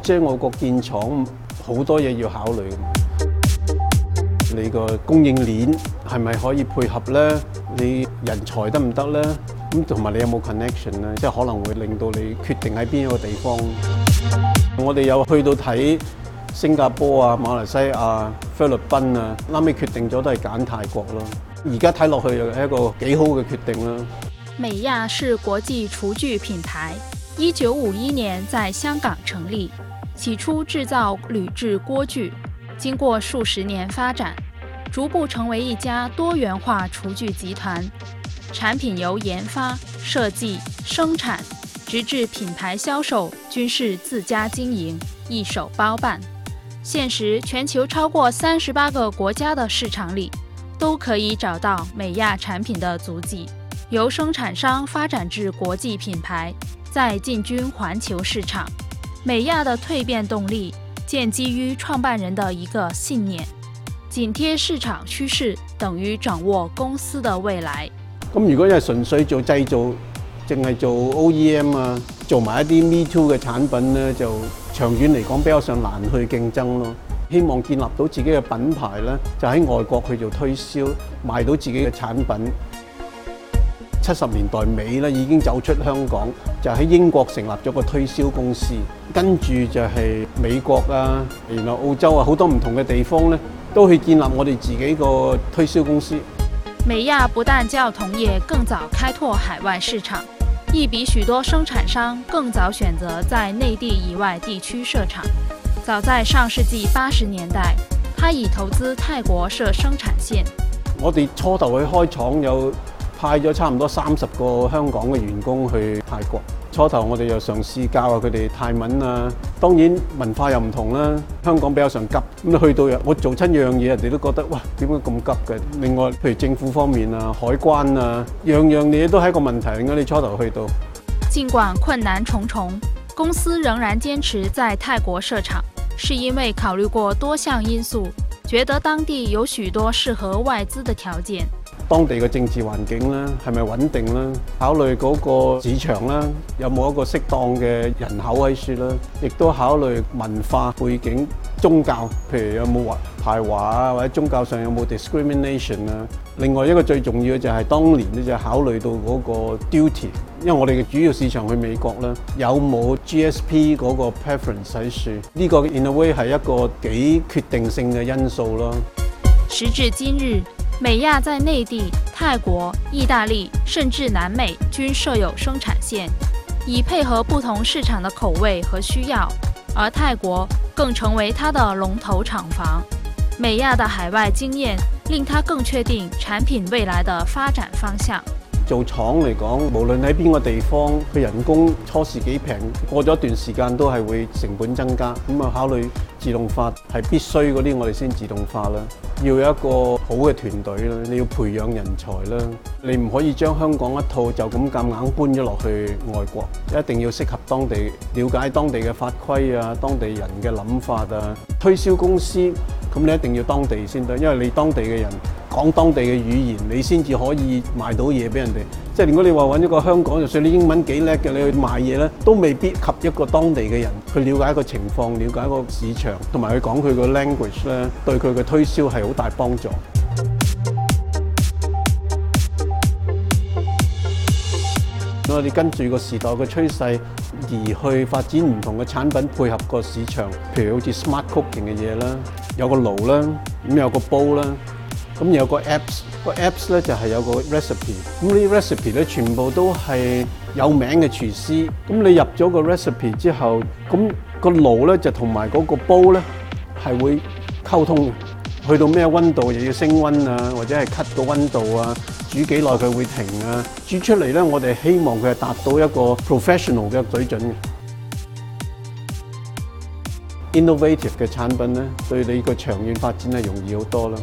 即系我國建厂好多嘢要考虑，你个供应链系咪可以配合咧？你人才得唔得咧？咁同埋你有冇 connection 呢？即系可能会令到你决定喺边一个地方。我哋有去到睇新加坡啊、马来西亚、菲律宾啊，拉尾决定咗都系拣泰国咯。而家睇落去又系一个几好嘅决定啦。美亚是国际厨具品牌。一九五一年在香港成立，起初制造铝制锅具，经过数十年发展，逐步成为一家多元化厨具集团。产品由研发、设计、生产，直至品牌销售，均是自家经营，一手包办。现时全球超过三十八个国家的市场里，都可以找到美亚产品的足迹，由生产商发展至国际品牌。在进军环球市场，美亚的蜕变动力建基于创办人的一个信念：紧贴市场趋势等于掌握公司的未来。咁如果系纯粹做制造，净系做 OEM 啊，做埋一啲 Me Too 嘅产品呢，就长远嚟讲比较上难去竞争咯。希望建立到自己嘅品牌呢，就喺外国去做推销，卖到自己嘅产品。七十年代尾咧，已經走出香港，就喺英國成立咗個推銷公司，跟住就係美國啊，然後澳洲啊，好多唔同嘅地方咧，都去建立我哋自己個推銷公司。美亞不但叫同業更早開拓海外市場，亦比許多生產商更早選擇在內地以外地區設廠。早在上世紀八十年代，他已投資泰國設生產線。我哋初頭去開廠有。派咗差唔多三十個香港嘅員工去泰國。初頭我哋又嘗試教下佢哋泰文啊，當然文化又唔同啦。香港比較上急，咁去到我做親樣嘢，人哋都覺得哇點解咁急嘅？另外譬如政府方面啊、海關啊，樣樣嘢都係個問題。咁你初頭去到，儘管困難重重，公司仍然堅持在泰國設廠，係因為考慮過多項因素，覺得當地有許多適合外資的條件。當地嘅政治環境啦，係咪穩定啦？考慮嗰個市場啦，有冇一個適當嘅人口喺處啦？亦都考慮文化背景、宗教，譬如有冇排華啊，或者宗教上有冇 discrimination 啊？另外一個最重要嘅就係當年咧就考慮到嗰個 duty，因為我哋嘅主要市場去美國咧，有冇 GSP 嗰個 preference 喺處？呢個 in a way 係一個幾決定性嘅因素咯。時至今日。美亚在内地、泰国、意大利，甚至南美均设有生产线，以配合不同市场的口味和需要。而泰国更成为它的龙头厂房。美亚的海外经验令它更确定产品未来的发展方向。做廠嚟講，無論喺邊個地方，佢人工初時幾平，過咗一段時間都係會成本增加。咁啊，考慮自動化係必須嗰啲，我哋先自動化啦。要有一個好嘅團隊啦，你要培養人才啦。你唔可以將香港一套就咁夾硬搬咗落去外國，一定要適合當地，了解當地嘅法規啊，當地人嘅諗法啊，推銷公司咁你一定要當地先得，因為你當地嘅人。講當地嘅語言，你先至可以賣到嘢俾人哋。即係如果你話揾一個香港，就算你英文幾叻嘅，你去賣嘢咧，都未必及一個當地嘅人去了解一個情況、了解一個市場，同埋去講佢個 language 咧，對佢嘅推銷係好大幫助。我哋跟住個時代嘅趨勢而去發展唔同嘅產品，配合個市場，譬如好似 smart cooking 嘅嘢啦，有個爐啦，咁有個煲啦。咁有個 apps，個 apps 咧就係有個 recipe。咁呢 recipe 咧全部都係有名嘅廚師。咁你入咗個 recipe 之後，咁個爐咧就同埋嗰個煲咧係會溝通去到咩温度又要升温啊，或者係 cut 個温度啊，煮幾耐佢會停啊。煮出嚟咧，我哋希望佢係達到一個 professional 嘅水準嘅。innovative 嘅產品咧，對你個長遠發展係容易好多啦。